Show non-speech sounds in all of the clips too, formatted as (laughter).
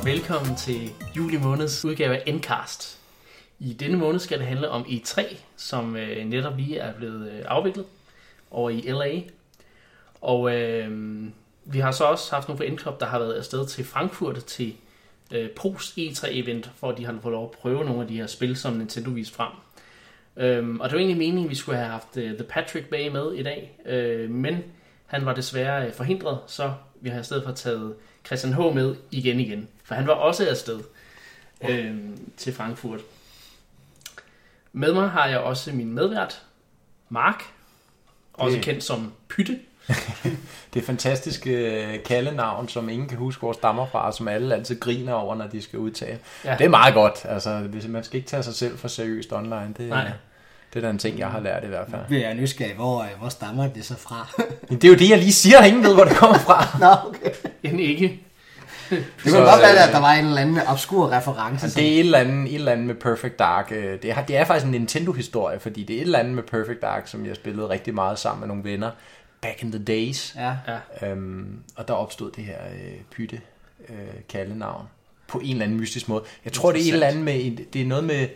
Og velkommen til juli måneds udgave af Endcast. I denne måned skal det handle om E3, som øh, netop lige er blevet øh, afviklet over i LA. Og øh, vi har så også haft nogle fra Endclub, der har været afsted til Frankfurt til øh, Post E3-event, for de har fået lov at prøve nogle af de her spil, som Nintendo viste frem. Øhm, og det var egentlig meningen, at vi skulle have haft øh, The Patrick Bay med i dag, øh, men han var desværre øh, forhindret, så vi har i stedet for taget Christian H. med igen igen, for han var også afsted øh, til Frankfurt. Med mig har jeg også min medvært, Mark, også Det- kendt som Pytte. (laughs) Det fantastiske øh, kaldenavn, som ingen kan huske, hvor stammer fra, og som alle altid griner over, når de skal udtale. Ja. Ja. Det er meget godt. Altså, hvis man skal ikke tage sig selv for seriøst online. Det, Nej. det er da en ting, jeg har lært i hvert fald. jeg nysgerrig, hvor, øh, hvor stammer det så fra? Men det er jo det, jeg lige siger, ingen ved, hvor det kommer fra. (laughs) Nå, okay. En ikke. Det Så, kunne godt være, øh, at der var en eller anden obskur reference. Altså, det er et eller, andet, et eller andet med Perfect Dark. øh, Det er, det er faktisk en Nintendo-historie, fordi det er et eller andet med Perfect Dark, som jeg spillede rigtig meget sammen med nogle venner. Back in the days. Ja. Ja. Øhm, og der opstod det her øh, pytte øh, kaldenavn på en eller anden mystisk måde. Jeg tror, det er et eller andet med, en- det er noget med,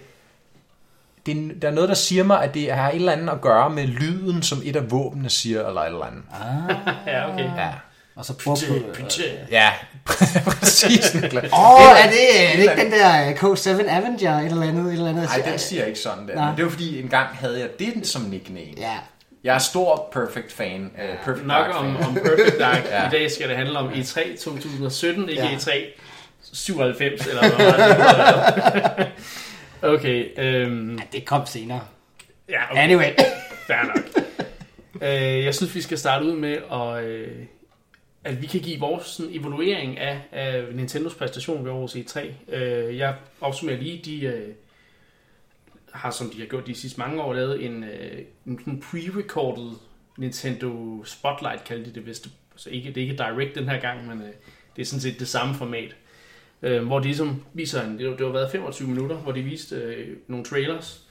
det er, der er noget, der siger mig, at det har et eller andet at gøre med lyden, som et af våbnene siger, eller et eller andet. Ah, (laughs) ja, okay. Ja, og så Pytte, du... pytte. ja (laughs) præcis. Niklas. Åh, oh, er det, er det ikke den der øh, K7 Avenger, et eller andet? Et eller andet? Nej, den siger ikke sådan der. Nej. Men det var fordi, en gang havde jeg det som nickname. Ja. Jeg er stor Perfect fan. Uh, perfect Nok Dark om, fan. om Perfect Dark. (laughs) Ja. I dag skal det handle om E E3 2017, ikke Ja. E3 97, eller hvad var det? (laughs) Okay, øhm, ja, det kom senere. ja, okay, Anyway. fair nok. Øh, jeg synes, vi skal starte ud med, at, øh, at vi kan give vores sådan, evaluering af, af Nintendos præstation ved årets e E3. Øh, jeg opsummerer lige, de øh, har, som de har gjort de sidste mange år, lavet en, øh, en sådan pre-recorded Nintendo Spotlight, kaldte de det vist. Så ikke, det er ikke direct den her gang, men øh, det er sådan set det samme format. Øh, hvor de ligesom viser en, det det har været 25 minutter, hvor de viste øh, nogle trailers,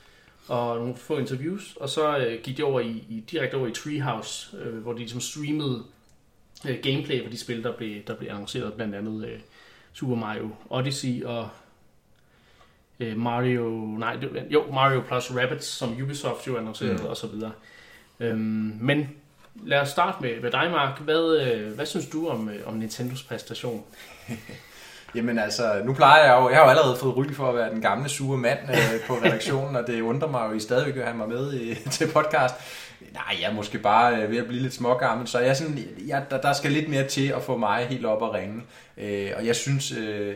og nogle få interviews, og så øh, gik de over i, i, direkte over i Treehouse, øh, hvor de ligesom streamede øh, gameplay for de spil, der blev, der blev annonceret, blandt andet øh, Super Mario Odyssey og øh, Mario, nej, det, jo, Mario plus Rabbids, som Ubisoft jo annoncerede, mm. og så videre. Øhm, men lad os starte med, med dig, Mark. Hvad, øh, hvad synes du om, øh, om Nintendos præstation? (laughs) Jamen altså, nu plejer jeg jo, jeg har jo allerede fået ry for at være den gamle sure mand øh, på redaktionen, og det undrer mig jo, I stadigvæk vil have mig med i, (laughs) til podcast. Nej, jeg er måske bare øh, ved at blive lidt smågammel, så jeg sådan, jeg, der, der skal lidt mere til at få mig helt op at ringe. Øh, og jeg synes, øh,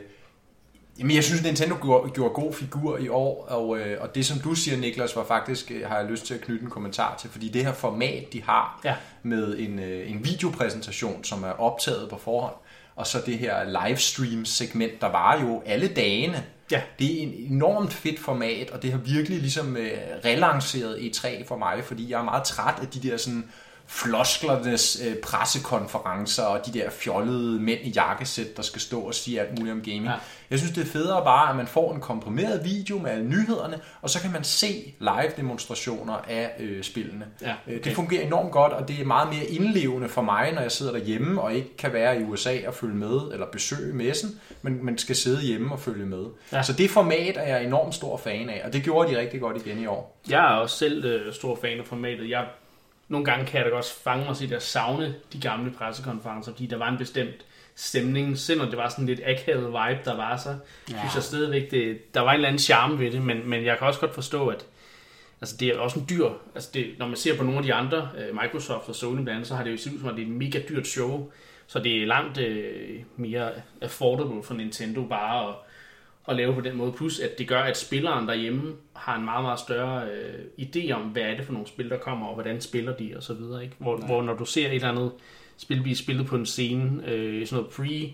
jamen jeg synes, Nintendo gjorde, gjorde god figur i år, og, øh, og det som du siger, Niklas, var faktisk, øh, har jeg lyst til at knytte en kommentar til, fordi det her format, de har Ja. med en, øh, en videopræsentation, som er optaget på forhånd, og så det her livestream segment, der var jo alle dagene. Ja. Det er en enormt fedt format, og det har virkelig ligesom øh, relanceret E3 for mig, fordi jeg er meget træt af de der sådan flosklernes øh, pressekonferencer og de der fjollede mænd i jakkesæt, der skal stå og sige alt muligt om gaming. Ja. Jeg synes, det er federe bare, at man får en komprimeret video med alle nyhederne, og så kan man se live demonstrationer af øh, spillene. Ja, Øh, okay. Det fungerer enormt godt, og det er meget mere indlevende for mig, når jeg sidder derhjemme og ikke kan være i USA og følge med, eller besøge messen, men man skal sidde hjemme og følge med. Ja. Så det format er jeg enormt stor fan af, og det gjorde de rigtig godt igen i år. Jeg er også selv øh, stor fan af formatet. Jeg, nogle gange kan jeg da også fange mig til at savne de gamle pressekonferencer, fordi der var en bestemt stemning, selvom det var sådan lidt akavet vibe, der var så, ja. synes jeg stadigvæk, det, der var en eller anden charme ved det, men, men jeg kan også godt forstå, at altså det er også en dyr, altså det, når man ser på nogle af de andre, øh, Microsoft og Sony blandt andet, så har det jo set ud som, at det er et mega dyrt show, så det er langt øh, mere affordable for Nintendo bare at, at lave på den måde. Plus at det gør, at spilleren derhjemme har en meget, meget større øh, idé om, hvad er det for nogle spil, der kommer, og hvordan spiller de, og så videre. Ikke? Hvor, hvor når du ser et eller andet spil blive spillet på en scene, øh, sådan noget pre,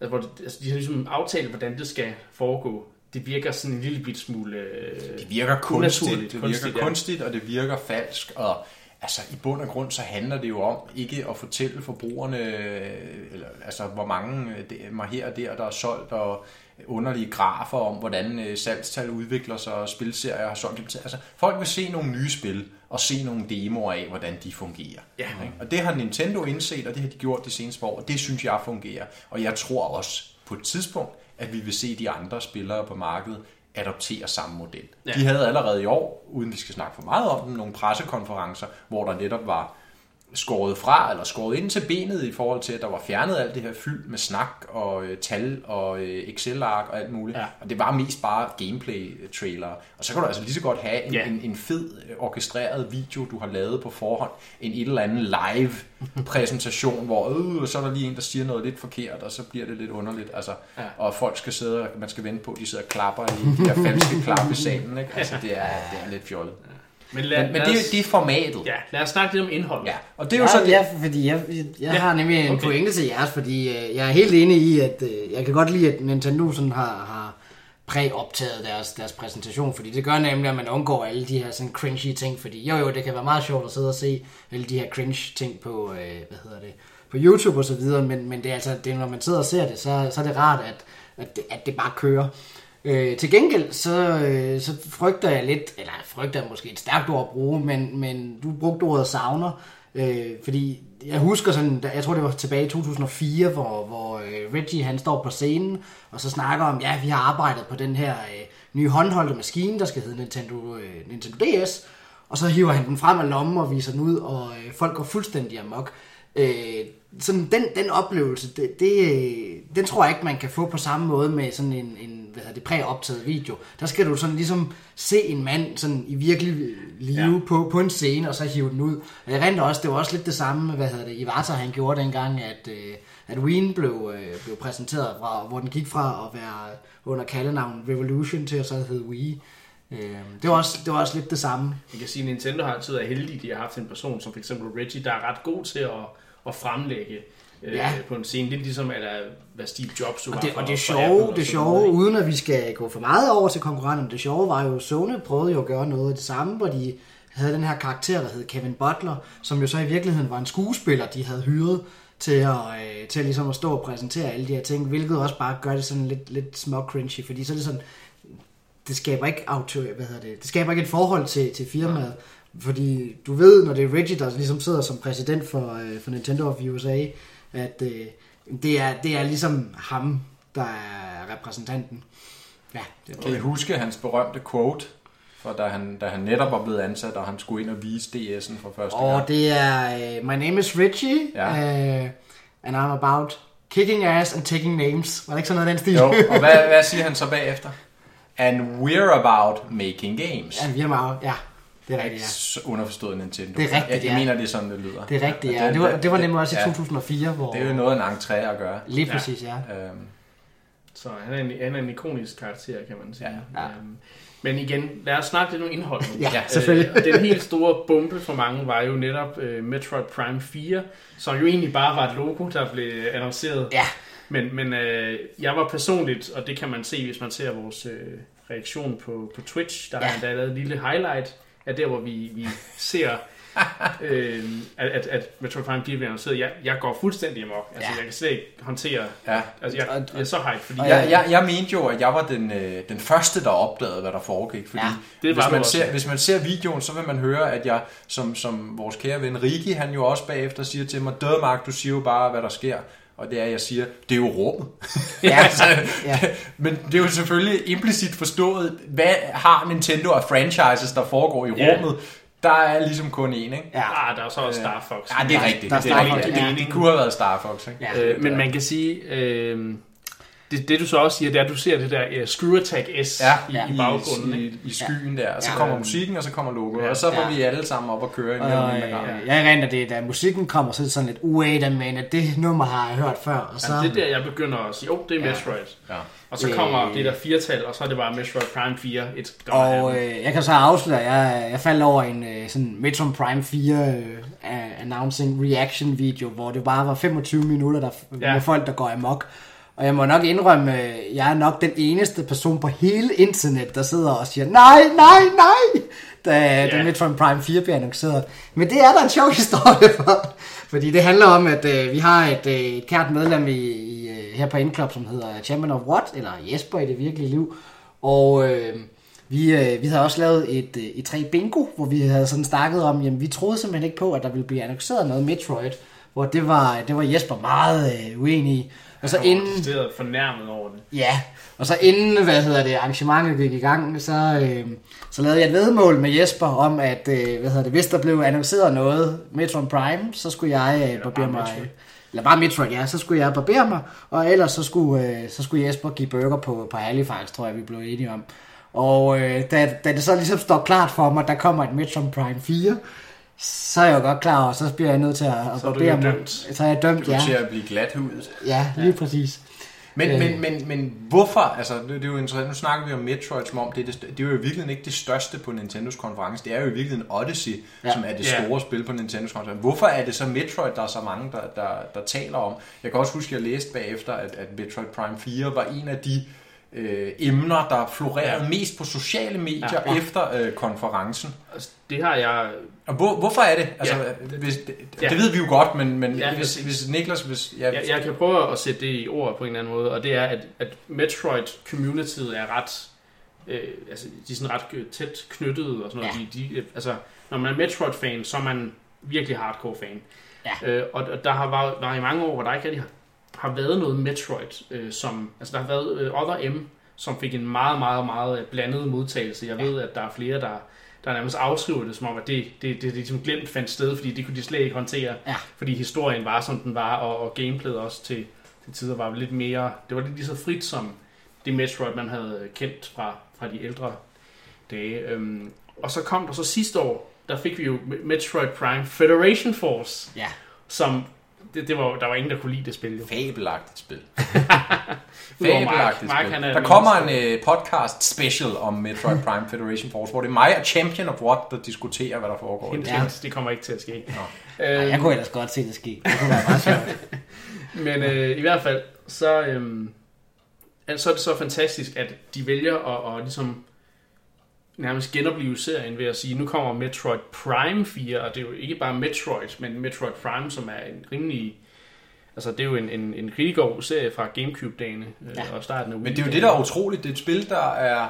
altså, hvor det, altså, de har ligesom aftalt, hvordan det skal foregå. Det virker sådan en lille bit smule... Øh, Det virker kunstigt, det virker Kunstigt, ja. kunstigt, og det virker falsk, og altså i bund og grund så handler det jo om ikke at fortælle forbrugerne, øh, eller, altså hvor mange øh, det, mig her og der, der er solgt, og underlige grafer om, hvordan øh, salgstal udvikler sig, og spilserier har solgt. Altså, folk vil se nogle nye spil, og se nogle demoer af, hvordan de fungerer. Ja. Ikke? Og det har Nintendo indset, og det har de gjort de seneste år, og det synes jeg fungerer. Og jeg tror også, på et tidspunkt, at vi vil se de andre spillere på markedet adoptere samme model. Ja. De havde allerede i år, uden vi skal snakke for meget om dem, nogle pressekonferencer, hvor der netop var skåret fra, eller skåret ind til benet i forhold til, at der var fjernet alt det her fyld med snak og øh, tal og øh, Excel-ark og alt muligt. Ja. Og det var mest bare gameplay-trailer. Og så kan du altså lige så godt have en, Ja. en, en fed, øh, orkestreret video, du har lavet på forhånd, en et eller anden live-præsentation, hvor øh, så er der lige en, der siger noget lidt forkert, og så bliver det lidt underligt. Altså, ja. Og folk skal sidde, og man skal vente på, at de sidder og klapper i de der falske klap i salen. Ikke? Altså, det er, det er lidt fjollet. Men, lad, Men, men lad det, os, er- det er formatet. Ja, lad os snakke lidt om indholdet. Ja, og det er jo ja, så det. ja, fordi jeg, jeg, jeg Ja, har nemlig en okay. pointe til jeres, fordi øh, jeg er helt enig i, at øh, jeg kan godt lide, at Nintendo sådan har, har præoptaget deres, deres præsentation, fordi det gør nemlig, at man undgår alle de her sådan cringy ting, fordi jo jo, det kan være meget sjovt at sidde og se alle de her cringe ting på, øh, hvad hedder det, på YouTube og så videre, men, men det er altså, det, når man sidder og ser det, så, så er det rart, at, at, det, at det bare kører. Øh, til gengæld, så, øh, så frygter jeg lidt, eller frygter jeg måske et stærkt ord at bruge, men, men du brugte ordet savner, øh, fordi jeg husker sådan, jeg tror det var tilbage i 2004, hvor, hvor øh, Reggie han står på scenen, og så snakker om, ja, vi har arbejdet på den her øh, nye håndholdte maskine, der skal hedde Nintendo, øh, Nintendo DS, og så hiver han den frem af lommen og viser den ud, og øh, folk går fuldstændig amok. Øh, sådan den, den oplevelse, det, det, den tror jeg ikke, man kan få på samme måde med sådan en, en hvad hedder det, præoptaget video. Der skal du sådan ligesom se en mand sådan i virkelig live Ja. på, på en scene, og så hive den ud. Og jeg rent også, det var også lidt det samme, hvad hedder det, Iwata han gjorde dengang, at, øh, at Wien blev, øh, blev præsenteret, fra, hvor den gik fra at være under kaldenavn Revolution til at så hedde Wii. Øh, det, var også, det var også lidt det samme. Jeg kan sige, at Nintendo har altid været heldige, de har haft en person som for eksempel Reggie, der er ret god til at, at fremlægge øh, Ja. på en scene. Lidt ligesom, øh, hvad Steve Jobs jo Og var det, og det sjove, det sjove uden at vi skal gå for meget over til konkurrenterne, det sjove var jo, Sony prøvede jo at gøre noget af det samme, hvor de havde den her karakter, der hed Kevin Butler, som jo så i virkeligheden var en skuespiller, de havde hyret til at, øh, til ligesom at stå og præsentere alle de her ting, hvilket også bare gør det sådan lidt, lidt små cringy, fordi så er det sådan, det skaber ikke auto, hvad hedder det, det skaber ikke et forhold til, til firmaet, fordi du ved, når det er Reggie, der ligesom sidder som præsident for, øh, for Nintendo of USA, at øh, det, er, det er ligesom ham, der er repræsentanten. Ja, det Kan I huske hans berømte quote, for da han, da han netop var blevet ansat, og han skulle ind og vise DS'en for første Og gang? det er, øh, my name is Richie, Ja. uh, and I'm about kicking ass and taking names. Var det ikke sådan noget den stil? Jo, og hvad, (laughs) hvad siger han så bagefter? And we're about making games. vi er meget, ja, det er rigtigt, ja. Underforstået Nintendo. Det er rigtigt, jeg, jeg ja. mener, det er sådan, det lyder. Det er rigtigt, ja. Det var, det var nemlig også i ja, 2004, hvor... Det er jo noget af en entré at gøre. Lige Ja. præcis, ja. Øhm, Så han er, en, han er en ikonisk karakter, kan man sige. Ja. Ja. Øhm, men igen, lad os snakke lidt om indhold nu. Ja, selvfølgelig. Øh, (laughs) den helt store bombe for mange var jo netop øh, Metroid Prime 4, som jo egentlig bare var et logo, der blev annonceret. Ja, Men, men øh, jeg var personligt, og det kan man se, hvis man ser vores øh, reaktion på, på Twitch, der ja. Ja. har endda lavet et lille highlight af der, hvor vi, vi ser, (laughs) øh, at, at, at Metroid Prime 4 bliver annonceret. Jeg, jeg går fuldstændig amok. Altså, Ja. jeg kan slet ikke håndtere... ja. Altså, jeg, jeg er så hype, fordi... Og Jeg, jeg, jeg mente jo, at jeg var den, øh, den første, der opdagede, hvad der foregik. Fordi Ja, det var hvis, man også. ser, hvis man ser videoen, så vil man høre, at jeg, som, som vores kære ven Riki, han jo også bagefter siger til mig, Dødmark, du siger jo bare, hvad der sker. Og det er, jeg siger, det er jo rummet. Ja. (laughs) altså, Ja. Men det er jo selvfølgelig implicit forstået, hvad har Nintendo af franchises, der foregår i Ja. rummet. Der er ligesom kun én, ikke? ja. Ah, der er så også Star Fox. Ja, det er rigtigt. Der er det, er Star. Fox, Det, ja. det, det kunne have været Star Fox, ikke? Ja. Øh, men man kan sige, øh, det, det du så også siger, det er, at du ser det der uh, Screw Attack S Ja, i, Ja. i baggrunden. i, ikke? i, i skyen der, og så Ja. kommer musikken, og så kommer logoet, Ja. og så får Ja. vi alle sammen op og køre i Og, øh, ja. jeg er rent af det, da musikken kommer, så er det sådan lidt, wait a minute, det nummer har jeg hørt før. Og så, Ja, det er der, jeg begynder at sige, åh, oh, det er Ja. Metroid. Ja. Og så Øh. kommer det der firtal, og så er det bare Metroid Prime 4. Et Og øh, jeg kan så afsløre, at jeg, jeg faldt over en øh, sådan Metroid Prime 4 øh, announcing reaction video, hvor det bare var 25 minutter der, ja. med folk, der går amok. Og jeg må nok indrømme, øh, jeg er nok den eneste person på hele internet, der sidder og siger, nej, nej, nej, da, Ja. da Metroid Prime 4 bliver annonceret. Men det er der en sjov historie for. Fordi det handler om, at øh, vi har et, øh, et kært medlem i, i, øh, her på Indklub, som hedder Champion of What, eller Jesper i det virkelige liv. Og øh, vi, øh, vi havde også lavet et, øh, et 3 bingo, hvor vi havde sådan snakket om, jamen vi troede simpelthen ikke på, at der ville blive annonceret noget Metroid hvor det var, det var Jesper meget øh, uenig i. Og så Jeg inden, decideret fornærmet over det. ja, og så inden, hvad hedder det, arrangementet gik i gang, så, øh, så lavede jeg et vedmål med Jesper om, at øh, hvad hedder det, hvis der blev annonceret noget Metroid Prime, så skulle jeg øh, barbere mig. Metroid. Eller bare Metroid, ja, så skulle jeg barbere mig, og ellers så skulle, øh, så skulle Jesper give burger på, på Halifax, tror jeg, vi blev enige om. Og øh, da, da det så ligesom står klart for mig, at der kommer et Metroid Prime 4, så er jeg jo godt klar over, så bliver jeg nødt til at, at Så er du barbere mig. dømt. Så er jeg dømt, Du ja. til at blive glathudet. Ja, lige præcis. Men, Øh. men, men, men hvorfor? Altså, det, det er jo interessant. Nu snakker vi om Metroid, som om det er, det, det er jo i virkeligheden ikke det største på Nintendos konference. Det er jo i virkeligheden Odyssey, Ja. ja. som er det Ja. store spil på Nintendos konference. Hvorfor er det så Metroid, der er så mange, der, der, der taler om? Jeg kan også huske, at jeg læste bagefter, at, at Metroid Prime 4 var en af de øh, emner, der florerede Ja. mest på sociale medier Ja. ja. efter øh, konferencen. Altså, det har jeg... Og hvor, hvorfor er det? Altså, Ja. hvis, det, Ja. det ved vi jo godt, men, men Ja, hvis, hvis Niklas... Hvis, ja, Jeg, jeg kan prøve at sætte det i ord på en eller anden måde, og det er, at, at Metroid-communityet er ret... Øh, altså, de er sådan ret tæt knyttet og sådan noget. Ja. De, de, øh, altså, når man er Metroid-fan, så er man virkelig hardcore-fan. Ja. Øh, og, og der har været der er i mange år, hvor der ikke rigtig har, har været noget Metroid, øh, som... Altså, der har været øh, Other M, som fik en meget, meget, meget øh, blandet modtagelse. Jeg ved, at der er flere, der, der nærmest afskriver det, som om, at det, det, det, det ligesom glemt fandt sted, fordi det kunne de slet ikke håndtere. Ja. Fordi historien var, som den var, og, og gameplayet også til, til tider var lidt mere... Det var lidt lige så frit som det Metroid, man havde kendt fra, fra de ældre dage. Øhm, og så kom der så sidste år, der fik vi jo Metroid Prime Federation Force, Ja. som... Det, det var, der var ingen, der kunne lide det spil. Jo. Fabelagtigt spil. (laughs) Mark. Fabelagtigt Mark, spil. han er Der kommer en uh, podcast special om Metroid Prime Federation Force, hvor det er mig og Champion of What, der diskuterer, hvad der foregår. det. hint, det kommer ikke til at ske. Nå. Ej, jeg kunne ellers godt se det ske. Det kunne være meget sjovt. (laughs) Men øh, i hvert fald, så, altså, så er det så fantastisk, at de vælger at, at ligesom nærmest genopleve serien ved at sige, nu kommer Metroid Prime 4, og det er jo ikke bare Metroid, men Metroid Prime, som er en rimelig... Altså, det er jo en, en, en rigtig god serie fra Gamecube-dagene øh, Ja. og starten af Men det er jo det, der er utroligt. Det er et spil, der er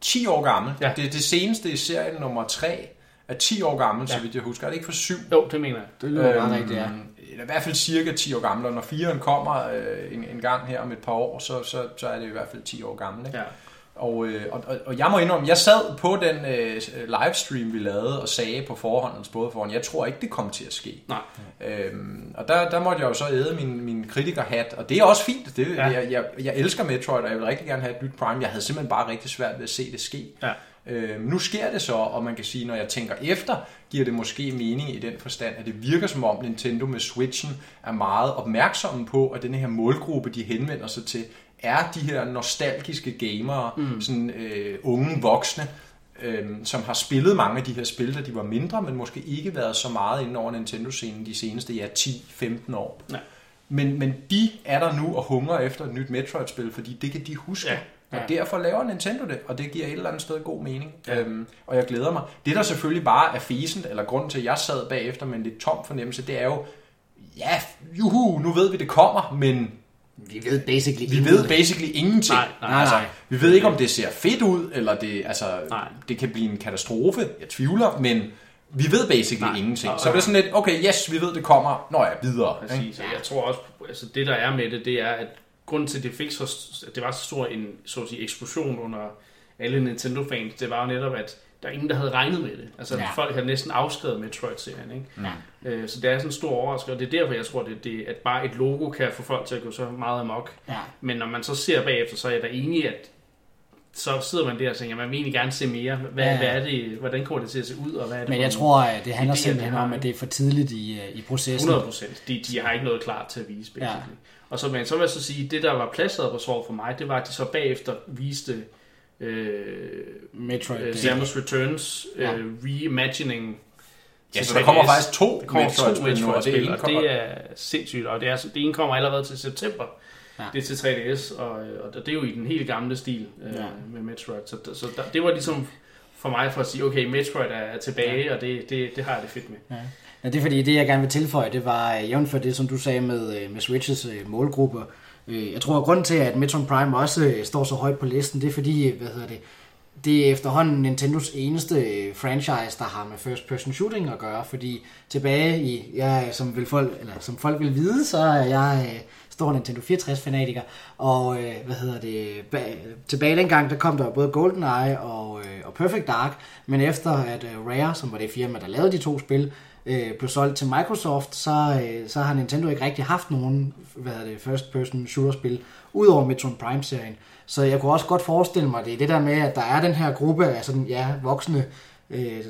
10 år gammelt. Ja. Det er det seneste i serien nummer 3 er 10 år gammelt, ja. Så vidt jeg husker. Er det ikke for 7? Jo, det mener jeg. Det lyder meget rigtigt, ja. Eller i hvert fald cirka 10 år gammel, og når 4'eren kommer øh, en, en gang her om et par år, så, så, så er det i hvert fald 10 år gammel. Ikke? Ja. Og, øh, og, og- og jeg må indrømme, jeg sad på den øh, livestream, vi lavede, og sagde på forhånd, både foran, jeg tror ikke, det kommer til at ske. Nej. Øhm, og der, der måtte jeg jo så æde min, min kritikerhat, og det er også fint. Det, Ja. jeg, jeg, jeg elsker Metroid, og jeg vil rigtig gerne have et nyt Prime. Jeg havde simpelthen bare rigtig svært ved at se det ske. Ja. Øhm, nu sker det så, og man kan sige, når jeg tænker efter, giver det måske mening i den forstand, at det virker som om Nintendo med Switchen er meget opmærksomme på, at den her målgruppe, de henvender sig til, er de her nostalgiske gamere, mm. sådan øh, unge voksne, øhm, som har spillet mange af de her spil, da de var mindre, men måske ikke været så meget inde over Nintendo-scenen de seneste ja, 10-15 år. Nej. Men, men de er der nu og hungrer efter et nyt Metroid-spil, fordi det kan de huske. Ja, Ja. Og derfor laver Nintendo det, og det giver et eller andet sted god mening. Ja. Øhm, og jeg glæder mig. Det, der selvfølgelig bare er fesent, eller grunden til, at jeg sad bagefter med en lidt tom fornemmelse, det er jo, ja, juhu, nu ved vi, det kommer, men Vi ved basically vi ved basically ingenting. Nej, nej, nej. altså, vi ved ikke, om det ser fedt ud, eller det, altså, Nej. det kan blive en katastrofe. Jeg tvivler, men vi ved basically Nej. ingenting. Og- Så det er sådan lidt, okay, yes, vi ved, det kommer. Nå ja, videre. Præcis, og jeg tror også, altså det der er med det, det er, at grunden til, at det fik så, at det var så stor en så at sige, eksplosion under alle Nintendo-fans, det var jo netop, at der er ingen, der havde regnet med det. Altså, Ja. folk havde næsten afskrevet Metroid-serien, ikke? Ja. Øh, Så det er sådan en stor overraskelse, og det er derfor, jeg tror, det, det, at bare et logo kan få folk til at gå så meget amok. Ja. Men når man så ser bagefter, så er jeg da enig, at så sidder man der og tænker, man vil egentlig gerne se mere. Hvad, Ja, hvad er det, hvordan kommer det til at se ud, og hvad er det Men jeg tror, at det handler idéer, simpelthen om, at det er for tidligt i, øh, i processen. 100 procent. De, de har ikke noget klart til at vise, basically. Ja. Og så, men så vil jeg så sige, det der var placeret på såret for mig, det var, at de så bagefter viste øh, Metroid. øh, Samus Returns øh, Ja. reimagining. Ja, så der kommer 3DS. faktisk to Der kommer to Metroid-spil nu, og det og kommer... det er sindssygt. Og det, er, det ene kommer allerede til september. Ja. Det er til 3DS, og, og det er jo i den helt gamle stil øh, Ja. med Metroid. Så, så der, det var ligesom for mig for at sige, okay, Metroid er, tilbage, ja. og det, det, det har jeg det fedt med. Ja. ja, det er fordi, det jeg gerne vil tilføje, det var øh, jævnt for det, som du sagde med, øh, med Switches øh, målgrupper. Øh, Jeg tror, at grunden til, at Metroid Prime også øh, står så højt på listen, det er fordi, øh, hvad hedder det, det er efterhånden Nintendos eneste øh, franchise, der har med first person shooting at gøre, fordi tilbage i, ja, som, vil folk, eller, som folk vil vide, så er jeg øh, stor Nintendo 64-fanatiker, og øh, hvad hedder det, ba- tilbage dengang, der kom der både GoldenEye og, øh, og Perfect Dark, men efter at Rare, som var det firma, der lavede de to spil, øh, blev solgt til Microsoft, så, øh, så har Nintendo ikke rigtig haft nogen hvad hedder det, first person shooter spil, udover Metroid Prime-serien. Så jeg kunne også godt forestille mig, det er det der med, at der er den her gruppe af sådan, ja, voksne øh,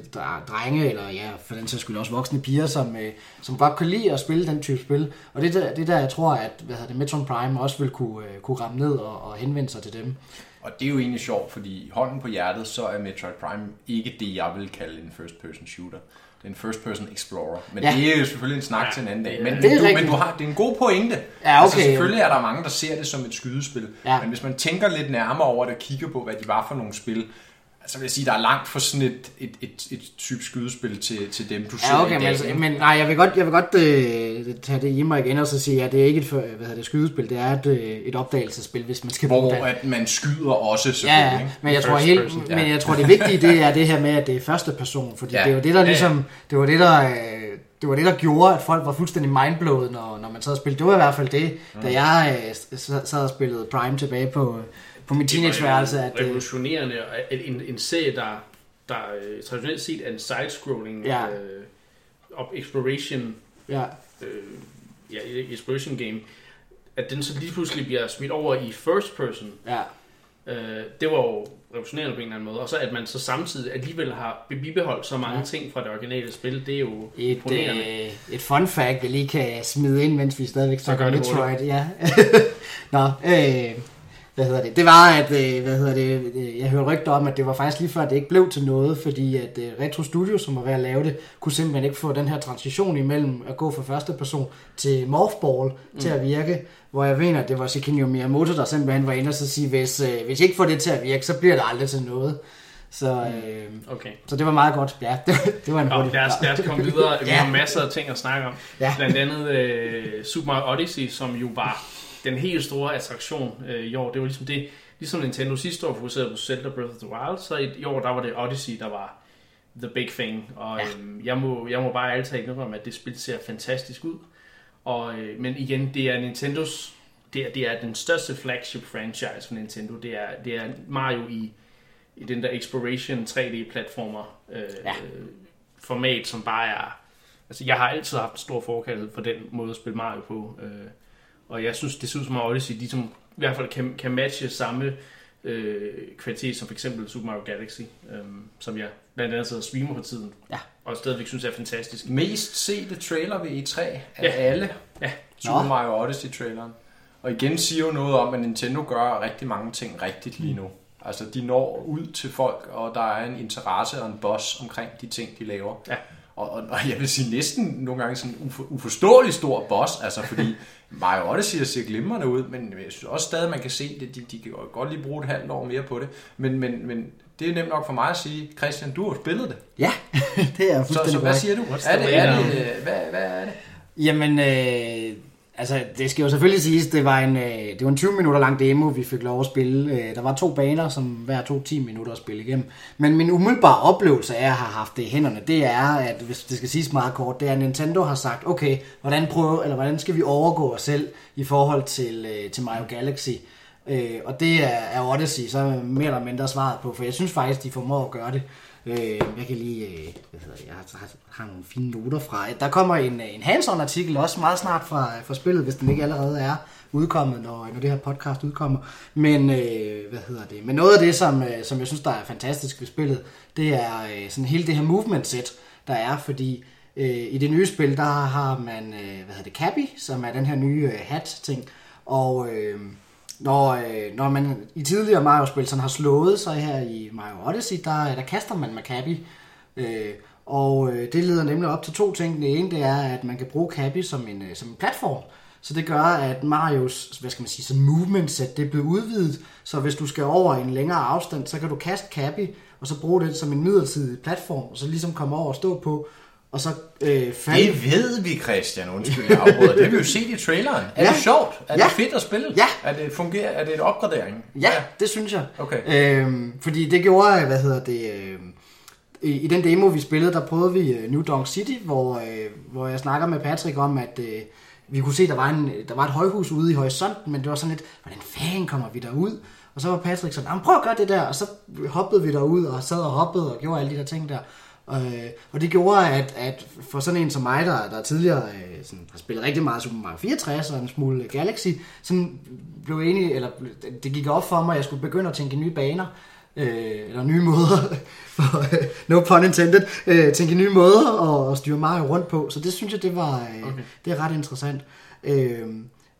drenge, eller ja, for den sags skyld også voksne piger, som, øh, som godt kan lide at spille den type spil. Og det er der, det der jeg tror, at hvad hedder det, Metroid Prime også vil kunne, øh, kunne ramme ned og, og henvende sig til dem. Og det er jo egentlig sjovt, fordi hånden på hjertet, så er Metroid Prime ikke det, jeg vil kalde en first-person shooter. En first-person explorer. Men ja. det er jo selvfølgelig en snak ja, til en anden dag. Men, det er du, rigtigt. men du har, det er en god pointe. Ja, okay. altså, selvfølgelig er der mange, der ser det som et skydespil. Ja. Men hvis man tænker lidt nærmere over det og kigger på, hvad de var for nogle spil, så vil jeg sige, der er langt for sådan et, et, et, et type skydespil til, til dem, du ser Ja, okay, i men, dag. altså, ikke? men nej, jeg vil godt, jeg vil godt øh, tage det i mig igen og så sige, at det er ikke et, for- hvad hedder det, skydespil, det er et, øh, et opdagelsesspil, hvis man skal bruge Hvor det. at man skyder også, Ja, selvfølgelig. ja, ikke? men jeg, tror helt, person, ja. men jeg tror det vigtige det er det her med, at det er første person, fordi Ja. det jo det, der Ja, ja. ligesom, det var det, der, øh, det var det, der gjorde, at folk var fuldstændig mindblowet, når, når man sad og spillede. Det var i hvert fald det, da jeg øh, sad sad og spillede Prime tilbage på, på mit teenageværelse, at øh, revolutionerende, at en, en serie, der, der øh, traditionelt set er en side-scrolling Ja. øh, op exploration, ja, øh, ja, exploration game, at den så lige pludselig bliver smidt over i first person, ja, øh, det var jo revolutionerende på en eller anden måde. Og så at man så samtidig alligevel har bibeholdt så mange Ja. ting fra det originale spil, det er jo et, imponerende. øh, et fun fact, jeg lige kan smide ind, mens vi stadigvæk snakker Metroid. Ja. (laughs) Nå, øh, hvad hedder det? Det var, at øh, hvad hedder det, øh, jeg hørte rygter om, at det var faktisk lige før, at det ikke blev til noget, fordi at øh, Retro Studio, som var ved at lave det, kunne simpelthen ikke få den her transition imellem at gå fra første person til Morphball mm. til at virke, hvor jeg mener, at det var Shigeru Miyamoto, der simpelthen var inde og så sige, hvis, hvis I ikke får det til at virke, så bliver det aldrig til noget. Så, øh, Okay. så det var meget godt. Ja, (laughs) det, det var en Og hurtig lad os, lad os komme videre. Vi (laughs) Ja. har masser af ting at snakke om. Ja. Blandt andet øh, Super Mario Odyssey, som jo var den helt store attraktion øh, i år. Det var ligesom det, ligesom Nintendo sidste år fokuserede på Zelda Breath of the Wild, så i, i år der var det Odyssey, der var the big thing. Og Ja. øh, jeg, må, jeg må bare ærligt talt indrømme, at det spil ser fantastisk ud. Og, øh, men igen, det er Nintendos, det er, det er den største flagship franchise for Nintendo. Det er, det er Mario i, i den der Exploration 3D-platformer øh, Ja. format, som bare er... Altså, jeg har altid haft stor forkærlighed for den måde at spille Mario på. Øh, og jeg synes, det ser ud som om Odyssey, de som i hvert fald kan, kan matche samme øh, kvalitet som for eksempel Super Mario Galaxy, øh, som jeg blandt andet sidder og streamer på tiden. Ja. Og stadigvæk synes er fantastisk. Mest sete trailer ved E3 af Ja. alle. Ja. Super Nå. Mario Odyssey-traileren. Og igen siger jo noget om, at Nintendo gør rigtig mange ting rigtigt lige nu. Altså, de når ud til folk, og der er en interesse og en boss omkring de ting, de laver. Ja. Og, og, og jeg vil sige næsten nogle gange sådan en ufo- uforståelig stor boss, altså fordi (laughs) Mario Odyssey ser glimrende ud, men jeg synes også stadig, man kan se det. De, de kan godt lige bruge et halvt år mere på det. Men, men, men det er nemt nok for mig at sige, Christian, du har spillet det. Ja, (laughs) det er Så, fuldstændig så hvad korrekt. siger du? Er det, er way det, øh, hvad, hvad er det? Jamen, øh, altså, det skal jo selvfølgelig siges, det var en, øh, det var en 20 minutter lang demo, vi fik lov at spille. Øh, der var to baner, som hver to 10 minutter at spille igennem. Men min umiddelbare oplevelse af at have haft det i hænderne, det er, at hvis det skal siges meget kort, det er, at Nintendo har sagt, okay, hvordan, prøver, eller hvordan skal vi overgå os selv i forhold til, øh, til Mario Galaxy? Og det er, er Odyssey så mere eller mindre svaret på, for jeg synes faktisk, de formår at gøre det. Øh, jeg kan lige, øh, hvad hedder det, jeg har, har, har nogle fine noter fra. Der kommer en, øh, en hands-on artikel også meget snart fra, øh, fra spillet, hvis den ikke allerede er udkommet, når, når det her podcast udkommer. Men, øh, hvad hedder det? Men noget af det, som, øh, som jeg synes, der er fantastisk ved spillet, det er øh, sådan hele det her movement set, der er, fordi øh, i det nye spil, der har man, øh, hvad hedder det, Cappy, som er den her nye øh, hat-ting, og øh, når, øh, når man i tidligere Mario-spil sådan har slået sig her i Mario Odyssey, der, øh, der kaster man Maccabi. Øh, og øh, det leder nemlig op til to ting. Det ene det er, at man kan bruge Cappy som en, øh, som en platform. Så det gør, at Marios hvad skal man sige, sådan movement set, det er blevet udvidet. Så hvis du skal over en længere afstand, så kan du kaste Cappy, og så bruge det som en midlertidig platform, og så ligesom komme over og stå på og så øh, faldt... Det ved vi, Christian. Undskyld, jeg afbryder. Det har vi jo set i traileren. Er Ja. det sjovt? Er Ja. det fedt at spille? Ja. Er det, fungerer, er det et opgradering? Ja, det synes jeg. Okay. Øhm, fordi det gjorde, hvad hedder det, øh, i, i den demo, vi spillede, der prøvede vi øh, New Donk City, hvor, øh, hvor jeg snakker med Patrick om, at øh, vi kunne se, der var, en, der var et højhus ude i horisonten, men det var sådan lidt, hvordan fanden kommer vi derud? Og så var Patrick sådan, "Jamen, prøv at gøre det der, og så hoppede vi derud og sad og hoppede og gjorde alle de der ting der. Øh, og det gjorde, at, at for sådan en som mig, der, der tidligere øh, sådan, har spillet rigtig meget Super Mario 64 og en smule Galaxy, sådan blev enig, eller det gik op for mig, at jeg skulle begynde at tænke nye baner, øh, eller nye måder, (laughs) for, øh, no pun intended, øh, tænke nye måder at, at styre Mario rundt på. Så det synes jeg, det var øh, okay. det er ret interessant. Øh,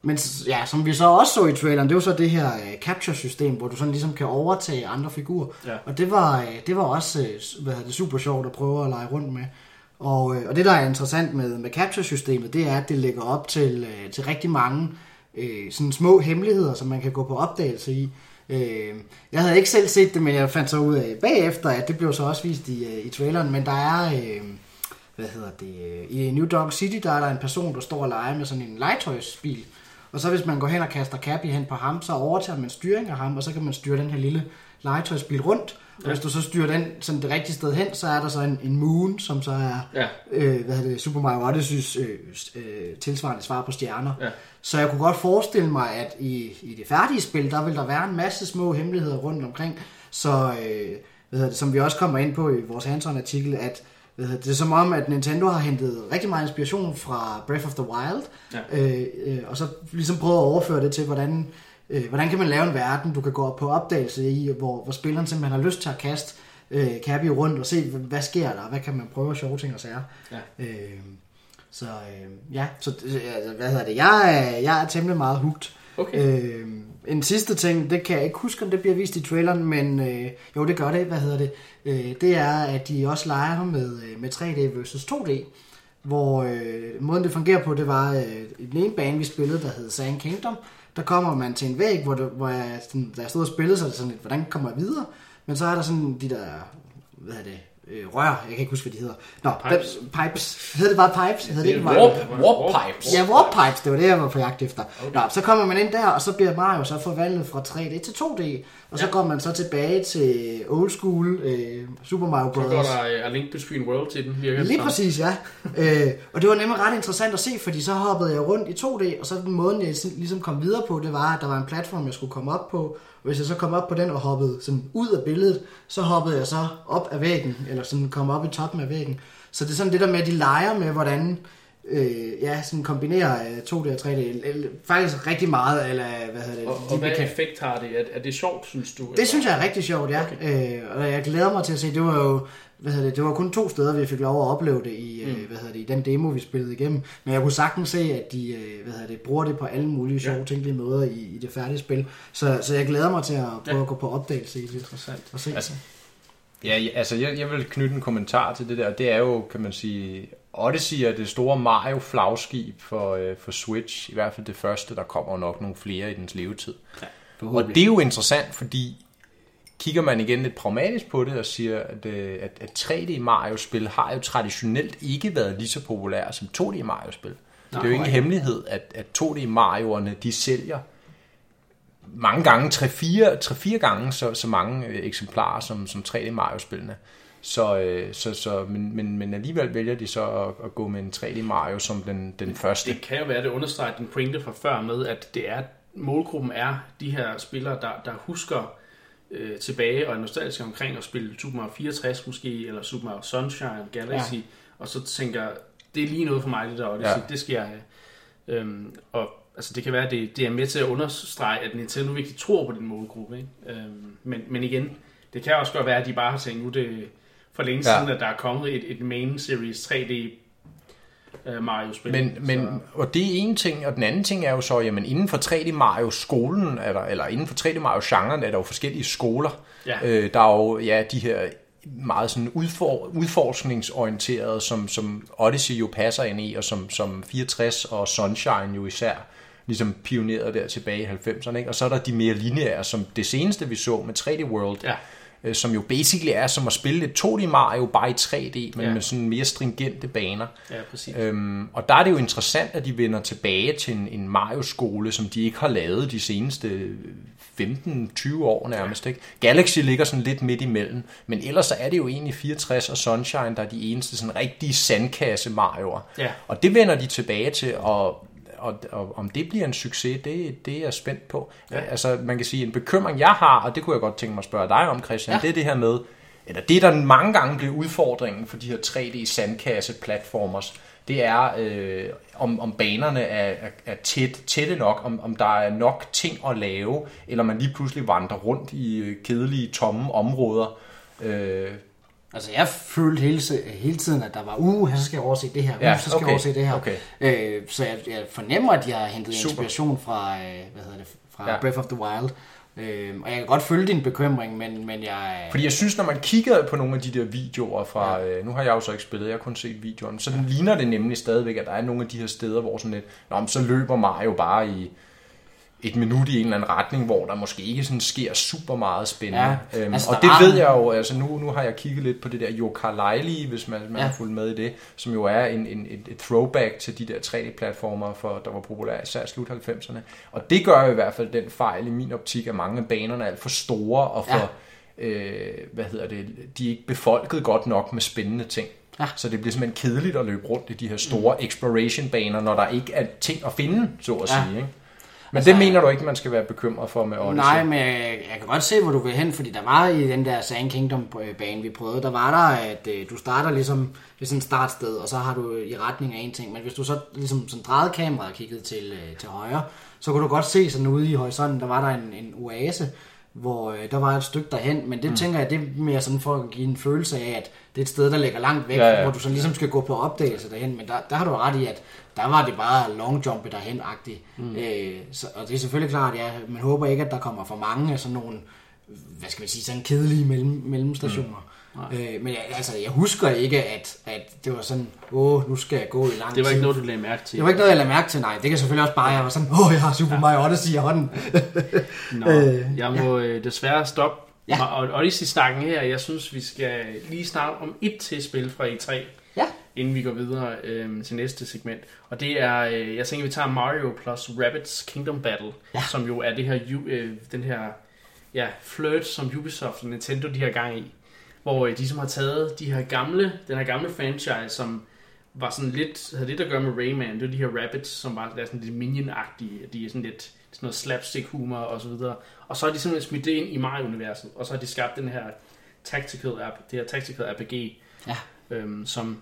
men ja, som vi så også så i traileren, det var så det her øh, capture-system, hvor du sådan ligesom kan overtage andre figurer. Ja. Og det var, øh, det var også øh, hvad hedder det, super sjovt at prøve at lege rundt med. Og, øh, og det, der er interessant med, med capture-systemet, det er, at det lægger op til, øh, til rigtig mange øh, sådan små hemmeligheder, som man kan gå på opdagelse i. Øh, jeg havde ikke selv set det, men jeg fandt så ud af bagefter, at det blev så også vist i, øh, i traileren, men der er... Øh, hvad hedder det, øh, i New Dog City, der er der en person, der står og leger med sådan en legetøjsbil. Og så hvis man går hen og kaster Cappy hen på ham, så overtager man styring af ham, og så kan man styre den her lille legetøjsbil rundt. Og hvis du så styrer den sådan det rigtige sted hen, så er der så en, en moon, som så er Ja. øh, hvad hedder det, Super Mario Odyssey's øh, øh, tilsvarende svar på stjerner. Ja. Så jeg kunne godt forestille mig, at i, i det færdige spil, der vil der være en masse små hemmeligheder rundt omkring. Så, øh, hvad det, som vi også kommer ind på i vores hands-on-artikel, at hvad hedder det, er som om, at Nintendo har hentet rigtig meget inspiration fra Breath of the Wild, Ja. øh, øh, og så ligesom prøvet at overføre det til, hvordan, øh, hvordan kan man lave en verden, du kan gå på opdagelse i, hvor, hvor spilleren simpelthen har lyst til at kaste øh, Cappy rundt og se, hvad sker der, hvad kan man prøve at sjove ting og sager. Ja. Øh, så øh, ja, så øh, altså, hvad hedder det, jeg er, jeg er temmelig meget hugt. Okay. Øh, en sidste ting, det kan jeg ikke huske, om det bliver vist i traileren, men øh, jo, det gør det, hvad hedder det, øh, det er, at de også leger med, øh, med 3D versus 2D, hvor øh, måden det fungerer på, det var øh, i den ene bane, vi spillede, der hed Sand Kingdom, der kommer man til en væg, hvor, det, hvor jeg, sådan, da jeg stod og spillede, så er det sådan lidt, hvordan kommer jeg videre? Men så er der sådan de der, hvad hedder det, øh, rør, jeg kan ikke huske, hvad de hedder. Nå, Pipes. pipes. pipes. Hedder det bare pipes? Hedder det ikke Warp, Mario? warp pipes. Ja, warp pipes, det var det, jeg var på jagt efter. Okay. Nå, så kommer man ind der, og så bliver Mario så forvandlet fra 3D til 2D, og så Ja. går man så tilbage til old school øh, Super Mario Så går Bros. der øh, A Link Between World til den, virker det Lige præcis, ja. øh, og det var nemlig ret interessant at se, fordi så hoppede jeg rundt i 2D, og så den måde, jeg ligesom kom videre på, det var, at der var en platform, jeg skulle komme op på. Og hvis jeg så kom op på den og hoppede sådan ud af billedet, så hoppede jeg så op af væggen, eller sådan kom op i toppen af væggen. Så det er sådan det der med, at de leger med, hvordan øh, ja, sådan kombinerer øh, 2D og 3D. Eller, Faktisk rigtig meget, eller hvad hedder det? Og, de og hvad effekt har det? Er, er det sjovt, synes du? det synes jeg er rigtig sjovt, ja. Okay. Øh, og jeg glæder mig til at se, det var jo, hvad hedder det, det var kun to steder, vi fik lov at opleve det i, mm. øh, hvad hedder det, i den demo, vi spillede igennem. Men jeg kunne sagtens se, at de, øh, hvad hedder det, bruger det på alle mulige sjove, Ja. tænkelige måder i, i det færdige spil. Så, så jeg glæder mig til at prøve Ja. at gå på opdagelse i det. Interessant. Og se. Altså, Ja, ja, altså jeg, jeg vil knytte en kommentar til det der. Det er jo, kan man sige, Odyssey er det store Mario-flagskib for, øh, for Switch. I hvert fald det første, der kommer nok nogle flere i dens levetid. Og det er jo interessant, fordi kigger man igen lidt pragmatisk på det og siger, at, øh, at, at 3D Mario-spil har jo traditionelt ikke været lige så populære som 2D Mario-spil. Det er jo ingen hemmelighed, at, at 2D Mario'erne, de sælger mange gange, 3-4 gange så, så mange øh, eksemplarer som, som 3D Mario-spillene. Så, øh, så, så, men, men, men alligevel vælger de så at, at gå med en 3D Mario som den, den første. Det kan jo være, at det understreger den pointe fra før med, at det er, målgruppen er de her spillere, der, der husker øh, tilbage og er nostalgiske omkring at spille Super Mario 64 måske, eller Super Mario Sunshine, Galaxy, ja. og så tænker, det er lige noget for mig, det der Odyssey, Ja. det skal jeg have. Øhm, og altså, det kan være, at det, det er med til at understrege, at Nintendo virkelig tror på den målgruppe. Ikke? Øhm, men, men igen, det kan også godt være, at de bare har tænkt, nu det for længe Ja. siden, at der er kommet et, et main series 3D øh, Mario-spil. Men, men, og det er en ting, og den anden ting er jo så, jamen inden for 3D Mario-skolen, er der, eller inden for 3D Mario-genren, er der jo forskellige skoler. Ja. Øh, der er jo ja, de her meget sådan udfor, udforskningsorienterede, som, som Odyssey jo passer ind i, og som, som 64 og Sunshine jo især ligesom pionerede der tilbage i 90'erne. Ikke? Og så er der de mere lineære, som det seneste vi så med 3D World, Ja. Øh, som jo basically er som at spille et 2D Mario, bare i 3D, men Ja. med sådan mere stringente baner. Ja, præcis. Øhm, og der er det jo interessant, at de vender tilbage til en, en Mario-skole, som de ikke har lavet de seneste 15-20 år nærmest. Ikke? Galaxy ligger sådan lidt midt imellem, men ellers så er det jo egentlig 64 og Sunshine, der er de eneste sådan rigtige sandkasse Mario'er. Ja. Og det vender de tilbage til, og, og, og om det bliver en succes, det, det er jeg spændt på. Ja. Altså man kan sige, en bekymring jeg har, og det kunne jeg godt tænke mig at spørge dig om, Christian, ja. det er det her med, eller det der mange gange bliver udfordringen for de her 3D sandkasse-platformers, det er, øh, om, om banerne er, er, er tæt, tætte nok, om, om der er nok ting at lave, eller man lige pludselig vandrer rundt i øh, kedelige, tomme områder. Øh, Altså, jeg følte hele, hele tiden, at der var, uh, så skal jeg overse det her, uh, Ja, så skal okay, jeg overse det her. okay. Øh, så jeg, jeg fornemmer, at jeg har hentet Super. inspiration fra, øh, hvad hedder det, fra Ja. Breath of the Wild. Øh, og jeg kan godt følge din bekymring, men, men jeg... Fordi jeg synes, når man kigger på nogle af de der videoer fra, ja. øh, nu har jeg jo så ikke spillet, jeg har kun set videoen, så ja. ligner det nemlig stadigvæk, at der er nogle af de her steder, hvor sådan lidt, Nå, men så løber Mario bare i et minut i en eller anden retning, hvor der måske ikke sådan sker super meget spændende. Ja, øhm, altså, og det ved jeg jo, altså nu, nu har jeg kigget lidt på det der Yooka-Laylee, hvis man, man Ja. har fulgt med i det, som jo er en, en, et, et throwback til de der 3D-platformer, for, der var populære især slut 90'erne. Og det gør jo i hvert fald den fejl i min optik, at mange af banerne er alt for store og for... Ja. Øh, hvad hedder det, de er ikke befolket godt nok med spændende ting. Ja. Så det bliver simpelthen kedeligt at løbe rundt i de her store mm. exploration-baner, når der ikke er ting at finde, så at Ja. sige. Ikke? Men Altså, det mener du ikke, man skal være bekymret for med Odyssey? Nej, men jeg, jeg kan godt se, hvor du vil hen, fordi der var i den der Sand Kingdom-bane, vi prøvede, der var der, at øh, du starter ligesom ved sådan et startsted, og så har du i retning af en ting, men hvis du så ligesom sådan drejede kameraet og kiggede til, øh, til højre, så kunne du godt se sådan ude i horisonten, der var der en, en oase, hvor øh, der var et stykke derhen, men det mm. tænker jeg, det er mere sådan for at give en følelse af, at det er et sted, der ligger langt væk, Ja, ja, ja. ja. hvor du så ligesom skal gå på opdagelse derhen, men der, der har du ret i, at der var det bare longjumpe derhen-agtigt. Mm. Øh, så, og det er selvfølgelig klart, ja, man håber ikke, at der kommer for mange af sådan nogle, hvad skal man sige, sådan kedelige mellem, mellemstationer. Mm. Øh, men jeg, altså, jeg husker ikke, at, at det var sådan, åh, nu skal jeg gå i lang Det var tid. ikke noget, du lagde mærke til. det var ikke noget, jeg lagde mærke til, nej. Det kan selvfølgelig også bare, jeg var sådan, åh, jeg har Super Mario Odyssey i hånden. (laughs) Nå, Øh, jeg må øh, desværre stoppe Ja. ja. og Odyssey-snakken her. Jeg synes, vi skal lige snakke om et til spil fra E3, Ja. Inden vi går videre øh, til næste segment. Og det er, øh, jeg tænker, vi tager Mario plus Rabbids Kingdom Battle, Ja. som jo er det her, øh, den her ja, flirt, som Ubisoft og Nintendo de har gang i. Hvor øh, de som har taget de her gamle, den her gamle franchise, som var sådan lidt, havde lidt at gøre med Rayman. Det var de her rabbits, som var der sådan lidt minion-agtige. De er sådan lidt sådan noget slapstick-humor og så videre. Og så har de simpelthen smidt det ind i Mario-universet. Og så har de skabt den her tactical app, det her tactical RPG, Ja. Øhm, som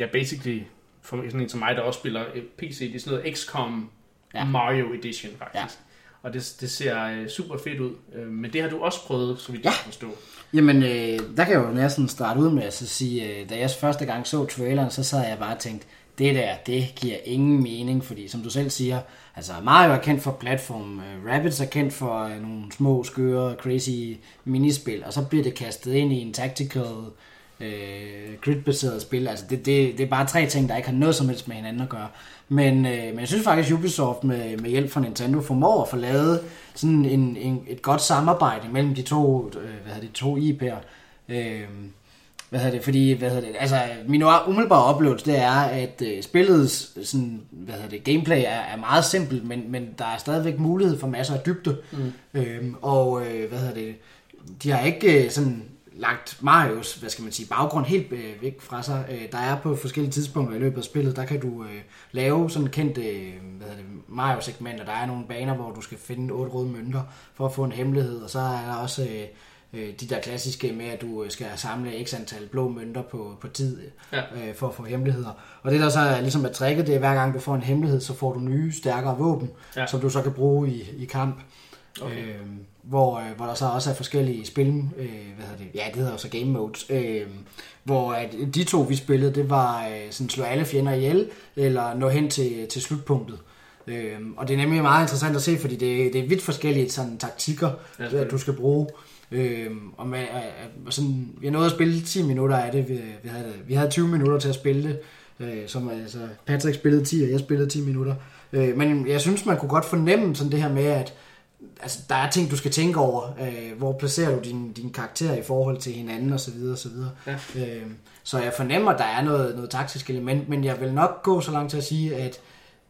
ja, basically, for sådan en som mig, der også spiller øh, PC, det er sådan noget XCOM Ja. Mario Edition faktisk. Ja. Og det, det ser øh, super fedt ud. Øh, men det har du også prøvet, så vidt Ja. jeg kan forstå. Jamen, øh, der kan jeg jo næsten starte ud med at så sige, øh, da jeg første gang så traileren, så sad jeg bare og tænkte, det der, det giver ingen mening, fordi som du selv siger, altså Mario er kendt for platform, øh, Rabbids er kendt for øh, nogle små, skøre, crazy minispil, og så bliver det kastet ind i en tactical, øh, grid-baseret spil. Altså det, det, det er bare tre ting, der ikke har noget som helst med hinanden at gøre. Men, øh, men jeg synes faktisk, at Ubisoft med, med hjælp fra Nintendo formår at få lavet sådan en, en, et godt samarbejde mellem de to, øh, hvad hedder det, to IP'er. Øh, hvad hedder det, fordi, hvad hedder det, altså, min umiddelbare oplevelse, det er, at øh, spillets sådan, hvad hedder det, gameplay er, er meget simpelt, men, men der er stadigvæk mulighed for masser af dybde. Mm. Øhm, og, øh, hvad hedder det, de har ikke øh, sådan lagt Marios, hvad skal man sige, baggrund helt øh, væk fra sig. Øh, der er på forskellige tidspunkter i løbet af spillet, der kan du øh, lave sådan kendte øh, hvad hedder det, Mario-segmenter. Der er nogle baner, hvor du skal finde otte røde mønter for at få en hemmelighed, og så er der også øh, øh, de der klassiske med, at du øh, skal samle x antal blå mønter på, på tid Ja. øh, for at få hemmeligheder. Og det der så er ligesom er tricket, det er hver gang du får en hemmelighed, så får du nye, stærkere våben, Ja. som du så kan bruge i, i kamp. Okay. Øh, hvor, øh, hvor der så også er forskellige spil, øh, hvad hedder det, ja det hedder jo så game modes, øh, hvor at de to vi spillede, det var øh, sådan slå alle fjender ihjel, eller nå hen til, til slutpunktet. Øh, og det er nemlig meget interessant at se, fordi det, det er vidt forskellige sådan, taktikker, Ja, du skal bruge. Øh, og med, øh, og sådan, vi nåede at spille 10 minutter af det, vi, vi, havde, vi havde 20 minutter til at spille det, øh, som altså, Patrick spillede 10, og jeg spillede 10 minutter. Øh, men jeg synes, man kunne godt fornemme sådan det her med, at altså, der er ting, du skal tænke over. Øh, hvor placerer du din, din karakter i forhold til hinanden osv. osv. Ja. Øh, så jeg fornemmer, at der er noget, noget taktisk element, men jeg vil nok gå så langt til at sige, at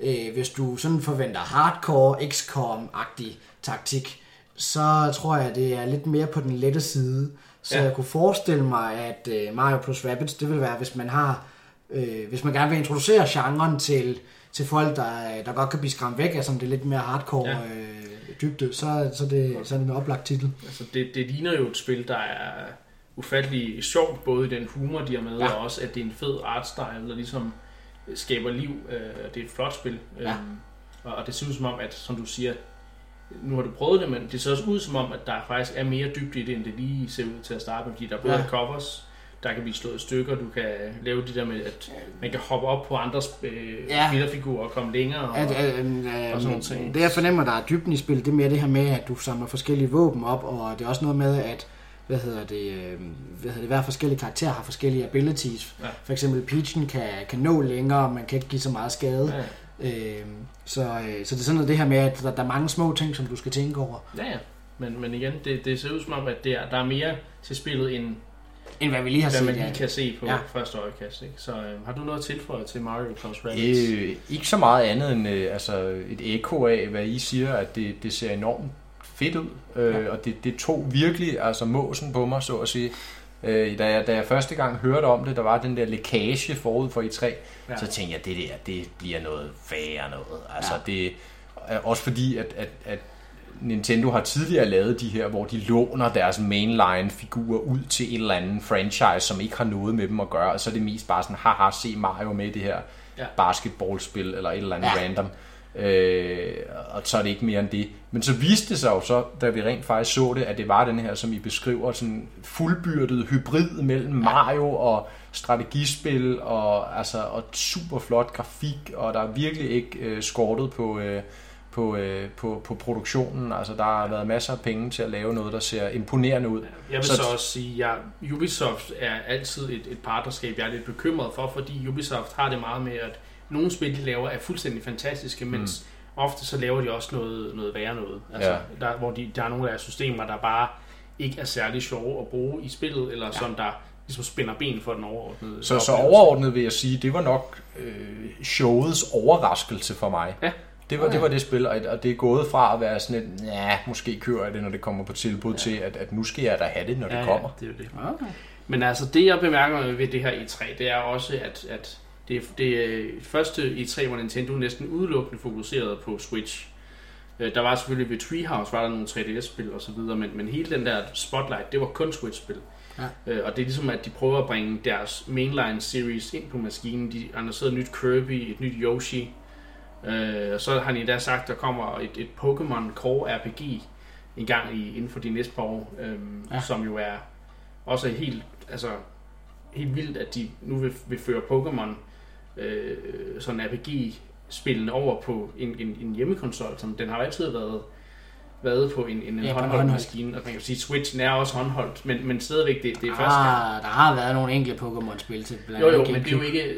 øh, hvis du sådan forventer hardcore XCOM-agtig taktik, så tror jeg, det er lidt mere på den lette side. Så Ja. jeg kunne forestille mig, at øh, Mario plus Rabbids, det vil være, hvis man har, øh, hvis man gerne vil introducere genren til, til folk, der, der godt kan blive skræmt væk af sådan det lidt mere hardcore ja. øh, dybde, så, så, det, så er det en oplagt titel. Altså, det, det ligner jo et spil, der er ufattelig sjovt, både i den humor, de har med, ja. Og også, at det er en fed artstyle, der ligesom skaber liv. Øh, det er et flot spil. Ja. Øhm, og, det ser ud som om, at, som du siger, nu har du prøvet det, men det ser også ud som om, at der faktisk er mere dybde i det, end det lige ser ud til at starte med, fordi der er både ja. covers, der kan blive slået i stykker, du kan lave det der med, at man kan hoppe op på andres øh, Ja. spillerfigurer og komme længere. Og, At, at, og sådan øh, ting. det jeg fornemmer, der er dybden i spillet, det er mere det her med, at du samler forskellige våben op, og det er også noget med, at hvad hedder det, øh, hvad hedder det, hver forskellige karakter har forskellige abilities. Ja. For eksempel Peachen kan, kan nå længere, man kan ikke give så meget skade. ja, Øh, så, så det er sådan noget det her med, at der, der er mange små ting, som du skal tænke over, ja, ja. Men, men igen, det, det ser ud som om, at det er, der er mere til spillet, end end hvad vi lige har hvad set. man lige ja. kan se på Ja. første øjekast. Ikke? Så øh, har du noget at tilføje til Mario plus Rabbids? Øh, ikke så meget andet end øh, altså et ekko af, hvad I siger, at det, det ser enormt fedt ud. Øh, Ja. Og det, det tog virkelig altså måsen på mig, så at sige. Øh, da, jeg, da jeg første gang hørte om det, der var den der lækage forud for I3, Ja. ja. så tænkte jeg, det der, det bliver noget værre noget. Altså Ja. det, er også fordi, at, at, at Nintendo har tidligere lavet de her, hvor de låner deres mainline-figurer ud til en eller anden franchise, som ikke har noget med dem at gøre, og så er det mest bare sådan, haha, se Mario med i det her Ja. basketballspil, eller et eller andet ja. random. Øh, og så er det ikke mere end det. Men så viste det sig jo så, da vi rent faktisk så det, at det var den her, som I beskriver, sådan fuldbyrdet hybrid mellem Mario og strategispil, og, altså, og super flot grafik, og der er virkelig ikke øh, skortet på, øh, på, øh, på, på produktionen. Altså, der har været masser af penge til at lave noget, der ser imponerende ud. Jeg vil Så- så, så også sige, at ja, Ubisoft er altid et, et partnerskab, jeg er lidt bekymret for, fordi Ubisoft har det meget med, at nogle spil, de laver, er fuldstændig fantastiske, mens ofte så laver de også noget, noget værre noget. Altså, Ja. der, hvor de, der er nogle af deres systemer, der bare ikke er særlig sjove at bruge i spillet, eller ja. som der ligesom spænder ben for den overordnede Så, så overordnet vil jeg sige, det var nok øh, showets overraskelse for mig. Ja. Det var, det var det spil, og og det er gået fra at være sådan et, ja, måske kører jeg det, når det kommer på tilbud, ja. til at, at nu skal jeg da have det, når det kommer. Ja, det er det. Okay. Men altså, det jeg bemærker ved det her E3, det er også, at, at det, det er første E3, hvor Nintendo næsten udelukkende fokuserede på Switch. Øh, Der var selvfølgelig ved Treehouse, var der nogle 3DS-spil og så videre, men, men hele den der spotlight, det var kun Switch-spil. Ja. Øh, Og det er ligesom, at de prøver at bringe deres mainline series ind på maskinen. De annoncerede et nyt Kirby, et nyt Yoshi. Øh, Og så har de da sagt, at der kommer et, et Pokémon Core RPG en gang i, inden for de næste par år, øhm, Ja. som jo er også helt, altså, helt vildt, at de nu vil, vil føre Pokémon øh, sådan RPG-spillene over på en, en, en hjemmekonsol, som den har jo altid været været på en, en, Ja, håndholdt maskine, og man kan sige, Switchen er også håndholdt, men, men stadigvæk, det, det er første gang. Ah, der har været nogle enkelte Pokémon-spil til blandt Jo, jo, andet men det er jo ikke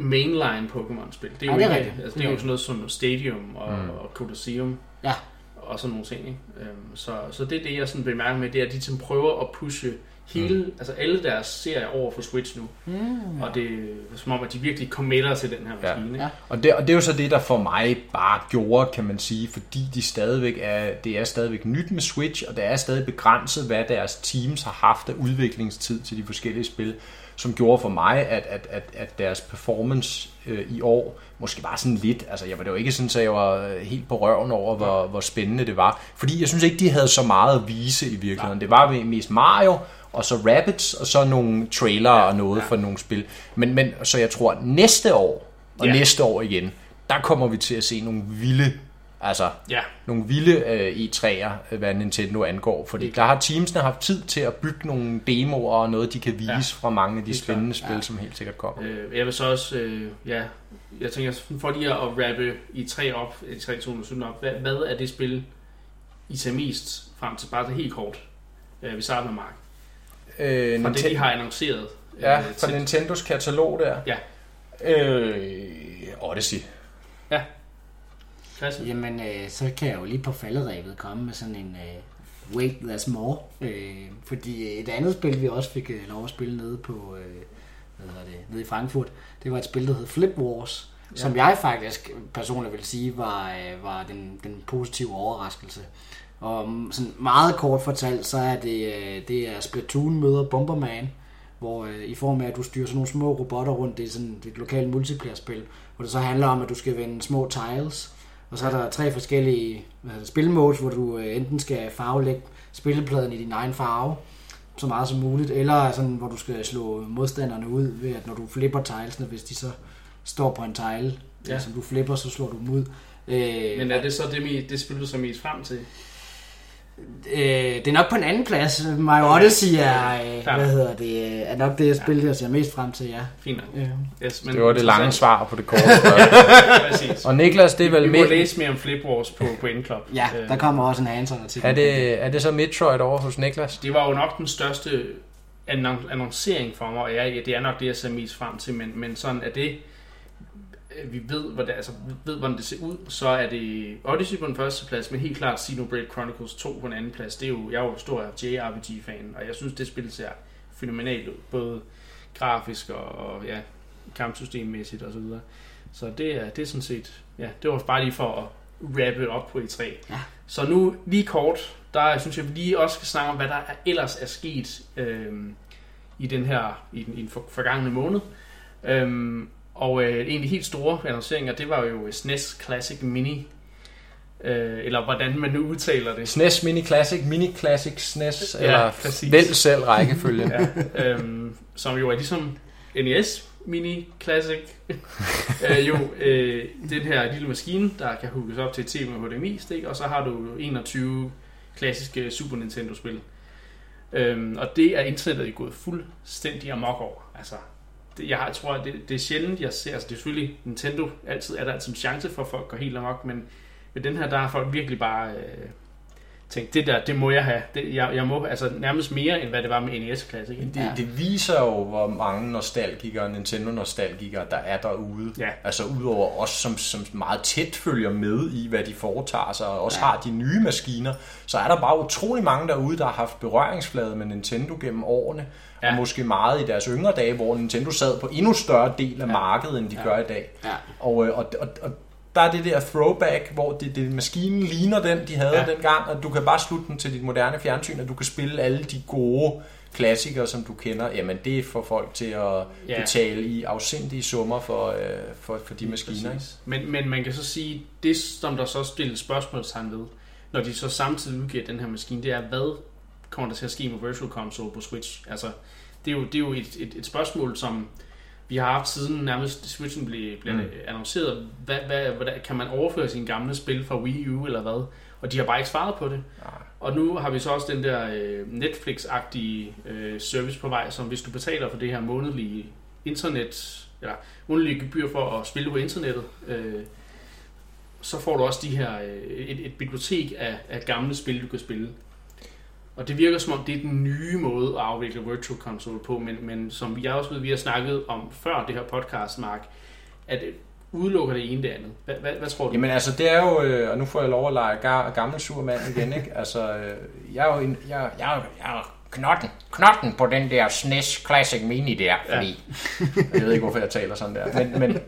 mainline Pokémon-spil. Det er Ja, jo det er ikke, altså, det er jo sådan noget som Stadium og, Mm. og Colosseum Ja. og sådan nogle ting. Ikke? Øhm, så, så det er det, jeg sådan bemærker med, det er, at de ligesom prøver at pushe hele, mm. altså alle deres serier over for Switch nu. Mm. Og det er som om, at de virkelig committer til den her Ja. maskine. ikke? Ja. Og det, og det er jo så det, der for mig bare gjorde, kan man sige, fordi de stadigvæk er, det er stadigvæk nyt med Switch, og det er stadig begrænset, hvad deres teams har haft af udviklingstid til de forskellige spil, som gjorde for mig, at, at, at, at deres performance øh, i år måske var sådan lidt, altså jeg var det jo ikke sådan, at jeg var øh, helt på røven over, hvor, hvor spændende det var, fordi jeg synes ikke, de havde så meget at vise i virkeligheden. Det var mest Mario, og så Rabbids, og så nogle trailer og noget ja. for nogle spil. Men, men så jeg tror, næste år, og Ja. næste år igen, der kommer vi til at se nogle vilde, altså Ja, nogle vilde øh, E3'er, øh, hvad Nintendo angår. Fordi Helt der har teamsene haft tid til at bygge nogle demoer og noget, de kan vise Ja. fra mange af de spændende klart. spil, Ja. som helt sikkert kommer. øh, jeg vil så også, øh, ja, jeg tænker, for lige at rappe i tre op, i 3 2017 op, hvad, hvad er det spil, I ser mest frem til, bare det helt kort. Øh, vi starter med Mark. Øh, Fra det, de har annonceret. ja, øh, fra til- Nintendos katalog der. Ja. Øh, Odyssey. Klasse. Jamen, øh, så kan jeg jo lige på falderæbet komme med sådan en øh, Wait, There's More. Øh, fordi et andet spil, vi også fik øh, lov at spille nede på, øh, hvad hedder det, nede i Frankfurt, det var et spil, der hed Flip Wars, ja. Som jeg faktisk personligt vil sige var, øh, var den, den positive overraskelse. Og mm, sådan meget kort fortalt, så er det, øh, det er Splatoon møder Bomberman, hvor øh, i form af, at du styrer sådan nogle små robotter rundt, det er sådan det er et lokalt multiplayer-spil, hvor det så handler om, at du skal vende små tiles, og så er der tre forskellige hvad hedder spilmodes, hvor du øh, enten skal farvelægge spillepladen i din egen farve, så meget som muligt, eller sådan, hvor du skal slå modstanderne ud ved, at når du flipper tilesene, hvis de så står på en tile, ja. som du flipper, så slår du dem ud. Øh, Men er det så det, det spil, du så mest frem til? Øh, det er nok på en anden plads. Mario Odyssey er, øh, hvad hedder det, er nok det, jeg spil, jeg ser mest frem til, ja. Fint ja. yes, men det var det lange svar på det korte (laughs) Præcis. Og Niklas, det er vel... Vi må læse mere om Flip Wars på, på Endclub. Ja, øh. der kommer også en hands til. Er det, er det så Metroid over hos Niklas? Det var jo nok den største annoncering for mig, og ja, det er nok det, jeg ser mest frem til, men, men sådan er det vi ved, hvordan, altså, ved, hvordan det ser ud, så er det Odyssey på den første plads, men helt klart Xenoblade Chronicles 2 på den anden plads. Det er jo, jeg er jo stor JRPG-fan, og jeg synes, det spil ser fænomenalt ud, både grafisk og, og ja, kampsystemmæssigt osv. Så, videre. så det er, det er sådan set, ja, det var bare lige for at wrappe op på E3. Ja. Så nu lige kort, der synes jeg, vi lige også skal snakke om, hvad der ellers er sket øhm, i den her, i den, i den for, forgangne måned. Øhm, og øh, en af de helt store annonceringer, det var jo SNES Classic Mini. Øh, eller hvordan man nu udtaler det. SNES Mini Classic, Mini Classic SNES, ja, eller præcis. vælg selv rækkefølgen. (laughs) ja, øh, som jo er ligesom NES Mini Classic. (laughs) øh, jo, øh, den her lille maskine, der kan hugges op til et TV med HDMI-stik, og så har du 21 klassiske Super Nintendo-spil. Øhm, og det er internettet gået fuldstændig amok over. Altså, det, jeg, jeg tror, det, det er sjældent, jeg ser, altså det er selvfølgelig Nintendo, altid er der altid en chance for, at folk går helt amok, men med den her, der har folk virkelig bare øh, tænkt, det der, det må jeg have. Det, jeg, jeg må, altså nærmest mere, end hvad det var med NES Classic. Det, ja. det viser jo, hvor mange nostalgikere, Nintendo-nostalgikere, der er derude. Ja. Altså udover os, som, som meget tæt følger med i, hvad de foretager sig, og også ja. har de nye maskiner, så er der bare utrolig mange derude, der har haft berøringsflade med Nintendo gennem årene ja. og måske meget i deres yngre dage, hvor Nintendo sad på endnu større del af ja. markedet, end de ja. gør i dag. Ja. Og, øh, og, og, og der er det der throwback, hvor det, det, maskinen ligner den, de havde ja. dengang, og du kan bare slutte den til dit moderne fjernsyn, og du kan spille alle de gode klassikere, som du kender, jamen det får folk til at ja. betale i afsindige summer for, øh, for, for de maskiner. Men, men man kan så sige, det som der så stilles spørgsmålstegn ved, når de så samtidig udgiver den her maskine, det er, hvad kommer der til at ske med Virtual Console på Switch? Altså, det er jo, det er jo et, et, et spørgsmål, som vi har haft siden nærmest Switchen blev, blev mm. annonceret. Hvad, hvad, hvordan, kan man overføre sine gamle spil fra Wii U eller hvad? Og de har bare ikke svaret på det. Nej. Og nu har vi så også den der øh, Netflix-agtige øh, service på vej, som hvis du betaler for det her månedlige internet, eller månedlige gebyr for at spille på internettet, øh, så får du også de her, øh, et, et bibliotek af, af gamle spil, du kan spille. Og det virker som om, det er den nye måde at afvikle Virtual Console på, men, men som jeg også ved, vi har snakket om før det her podcast, Mark, at udelukker det ene det andet. Hvad, hvad, hvad tror du? Jamen altså, det er jo, øh, og nu får jeg lov at lege gammel surmand igen, ikke? Altså, øh, jeg er jo, en, jeg, jeg, jeg er knotten, knotten på den der SNES Classic Mini der, fordi, ja. jeg ved ikke, hvorfor jeg taler sådan der, men, men,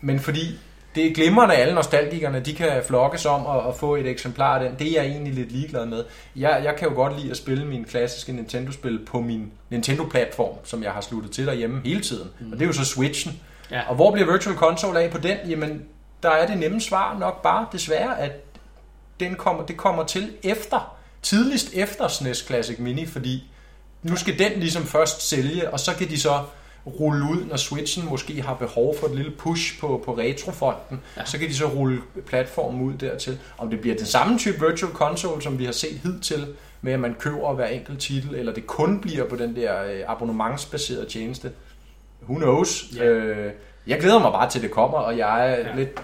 men fordi det er glimrende, at alle nostalgikerne de kan flokkes om og, og få et eksemplar af den. Det er jeg egentlig lidt ligeglad med. Jeg, jeg kan jo godt lide at spille mine klassiske Nintendo-spil på min Nintendo-platform, som jeg har sluttet til derhjemme hele tiden. Mm. Og det er jo så Switchen. Ja. Og hvor bliver Virtual Console af på den? Jamen, der er det nemme svar nok bare desværre, at den kommer, det kommer til efter, tidligst efter SNES Classic Mini, fordi nu skal den ligesom først sælge, og så kan de så rulle ud, når Switchen måske har behov for et lille push på, på retrofonden, ja. så kan de så rulle platformen ud dertil. Om det bliver den samme type virtual console, som vi har set hidtil, med at man køber hver enkelt titel, eller det kun bliver på den der øh, abonnementsbaserede tjeneste. Who knows? Ja. Øh, jeg glæder mig bare til det kommer, og jeg er ja. lidt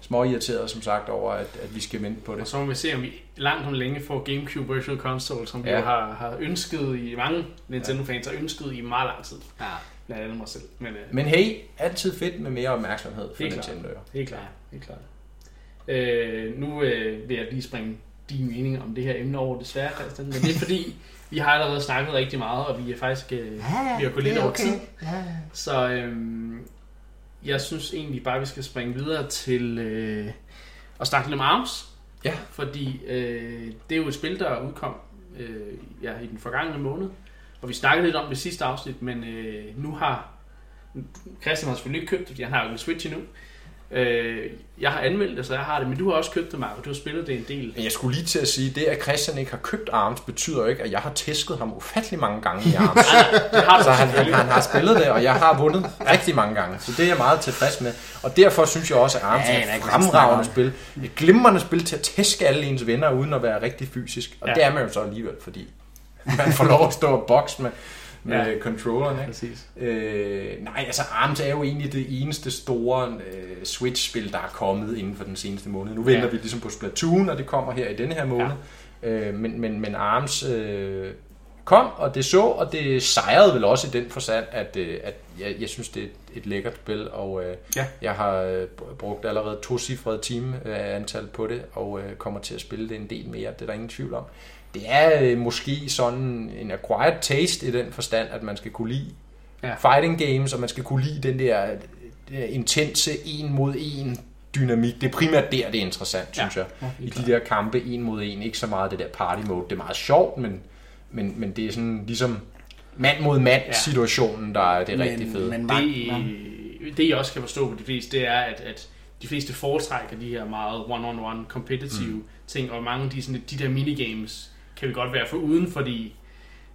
små irriteret som sagt over, at, at vi skal vente på det. Og så må vi se, om vi langt om længe får GameCube Virtual Console, som ja. vi har, har ønsket i mange Nintendo-fans har ønsket i meget lang tid. Ja blandt andet mig selv. Men, øh, Men hey, altid fedt med mere opmærksomhed for Nintendo. Klart. Helt klart. Helt klart. Øh, nu øh, vil jeg lige springe din mening om det her emne over desværre, Christian. Men det er fordi, vi har allerede snakket rigtig meget, og vi er faktisk øh, vi har gået lidt over tid. Ja, ja. Så øhm, jeg synes egentlig bare, vi skal springe videre til øh, at snakke lidt om ARMS. Ja. Fordi øh, det er jo et spil, der udkom øh, ja, i den forgangne måned. Og vi snakkede lidt om det sidste afsnit, men øh, nu har Christian har selvfølgelig ikke købt det, fordi han har jo en Switch endnu. Øh, jeg har anmeldt det, så jeg har det, men du har også købt det, Marco. Du har spillet det en del. Men jeg skulle lige til at sige, det at Christian ikke har købt ARMS, betyder jo ikke, at jeg har tæsket ham ufattelig mange gange i ARMS. (laughs) Det har Så han, han, han har spillet det, og jeg har vundet rigtig mange gange. Så det er jeg meget tilfreds med. Og derfor synes jeg også, at ARMS Ja, er et fremragende spil. Et glimrende spil til at tæske alle ens venner, uden at være rigtig fysisk. Og Ja. det er man jo så alligevel, fordi man får lov at stå og bokse med, med Ja. controlleren. Ikke? Præcis. Øh, nej, altså ARMS er jo egentlig det eneste store øh, Switch-spil, der er kommet inden for den seneste måned. Nu venter Ja. vi ligesom på Splatoon, og det kommer her i denne her måned. Ja. Øh, men, men, men ARMS øh, kom, og det så, og det sejrede vel også i den forstand, at, øh, at jeg, jeg synes, det er et, et lækkert spil, og øh, Ja. jeg har øh, brugt allerede to cifrede time øh, antal på det, og øh, kommer til at spille det en del mere, det er der ingen tvivl om. Det er øh, måske sådan en acquired taste i den forstand, at man skal kunne lide Ja. fighting games, og man skal kunne lide den der, den der intense en mod en dynamik. Det er primært der, det er interessant, Ja. synes jeg. Ja, I helt de der kampe en mod en. Ikke så meget det der party mode. Det er meget sjovt, men, men, men det er sådan ligesom mand mod mand Ja. situationen, der er det Men- rigtig fede. men- det, det jeg også kan forstå på de fleste, det er, at, at de fleste foretrækker de her meget one-on-one competitive mm. ting, og mange af de, sådan, de der minigames kan vi godt være for uden, fordi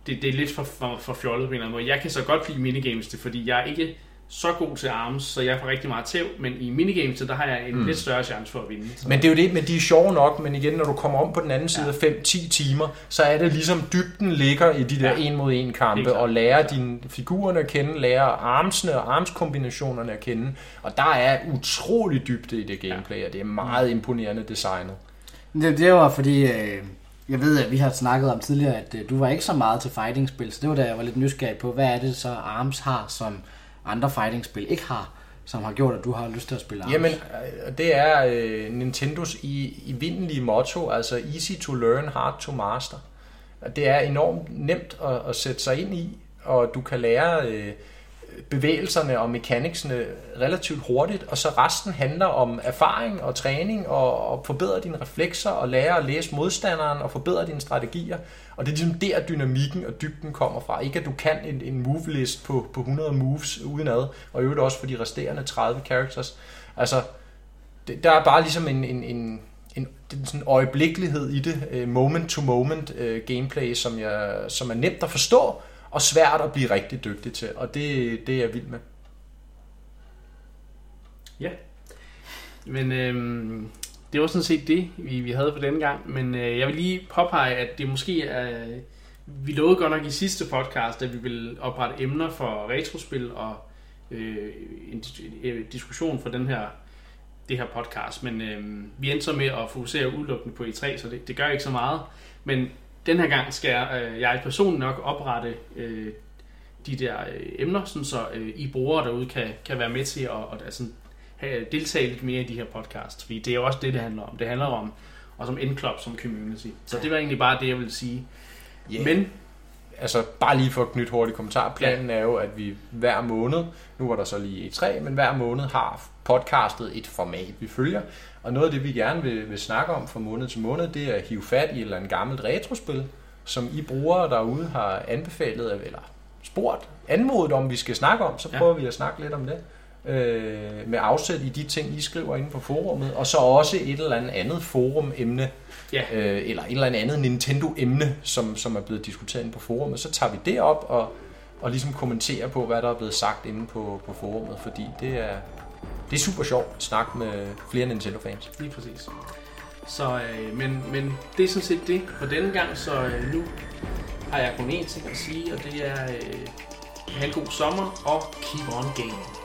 det, det er lidt for, for, for fjollet på en eller anden måde. Jeg kan så godt lide minigames, det, fordi jeg er ikke så god til arms, så jeg får rigtig meget tæv, men i minigames, der har jeg en mm. lidt større chance for at vinde. Så. Men det er jo det, men de er sjove nok, men igen, når du kommer om på den anden side Ja. af 5-10 timer, så er det ligesom dybden ligger i de der Ja. en mod en kampe, og lære dine figurerne at kende, lære armsene og armskombinationerne at kende, og der er utrolig dybde i det gameplay, og det er meget imponerende designet. Det, det var fordi, øh, jeg ved, at vi har snakket om tidligere, at øh, du var ikke så meget til fighting-spil, så det var da jeg var lidt nysgerrig på, hvad er det så ARMS har, som andre fighting-spil ikke har, som har gjort, at du har lyst til at spille ARMS? Jamen, øh, det er øh, Nintendos i, i vindelige motto, altså easy to learn, hard to master. Og Det er enormt nemt at, at sætte sig ind i, og du kan lære øh, bevægelserne og mekaniksene relativt hurtigt, og så resten handler om erfaring og træning og, og forbedre dine reflekser og lære at læse modstanderen og forbedre dine strategier. Og det er ligesom der dynamikken og dybden kommer fra. Ikke at du kan en, en move list på, på 100 moves udenad, og i øvrigt også for de resterende 30 characters. Altså, det, der er bare ligesom en, en, en, en, en sådan øjeblikkelighed i det, øh, moment-to-moment uh, øh, gameplay, som, jeg, som er nemt at forstå, og svært at blive rigtig dygtig til, og det, det er jeg vild med. Ja. Men øhm, det var sådan set det, vi, vi havde for denne gang. Men øh, jeg vil lige påpege, at det måske er... Vi lovede godt nok i sidste podcast, at vi ville oprette emner for retrospil og øh, en en øh, diskussion for den her, det her podcast. Men øh, vi endte så med at fokusere udelukkende på E3, så det, det gør ikke så meget. Men den her gang skal jeg, øh, jeg personligt nok oprette øh, de der øh, emner, sådan så øh, I brugere derude kan, kan være med til at, at altså, have, deltage lidt mere i de her podcasts. Fordi det er jo også det, det handler om. Det handler om og som N-Club, som community. Så det var egentlig bare det, jeg ville sige. Yeah. Men Altså, bare lige for at knytte hurtigt kommentar. Planen er jo, at vi hver måned, nu var der så lige E3, men hver måned har podcastet et format, vi følger. Og noget af det, vi gerne vil, vil snakke om fra måned til måned, det er at hive fat i et eller andet gammelt retrospil, som I brugere derude har anbefalet, eller spurgt, anmodet om, vi skal snakke om, så Ja. prøver vi at snakke lidt om det. Øh, med afsæt i de ting, I skriver inde på forummet, og så også et eller andet andet forumemne, ja, øh, eller et eller andet Nintendo-emne, som, som er blevet diskuteret inde på forummet, så tager vi det op og, og ligesom kommenterer på, hvad der er blevet sagt inde på, på forummet, fordi det er, det er super sjovt at snakke med flere Nintendo-fans. lige præcis. Så, øh, men, men det er sådan set det for denne gang, så øh, nu har jeg kun én ting at sige, og det er, øh, have en god sommer og keep on gaming.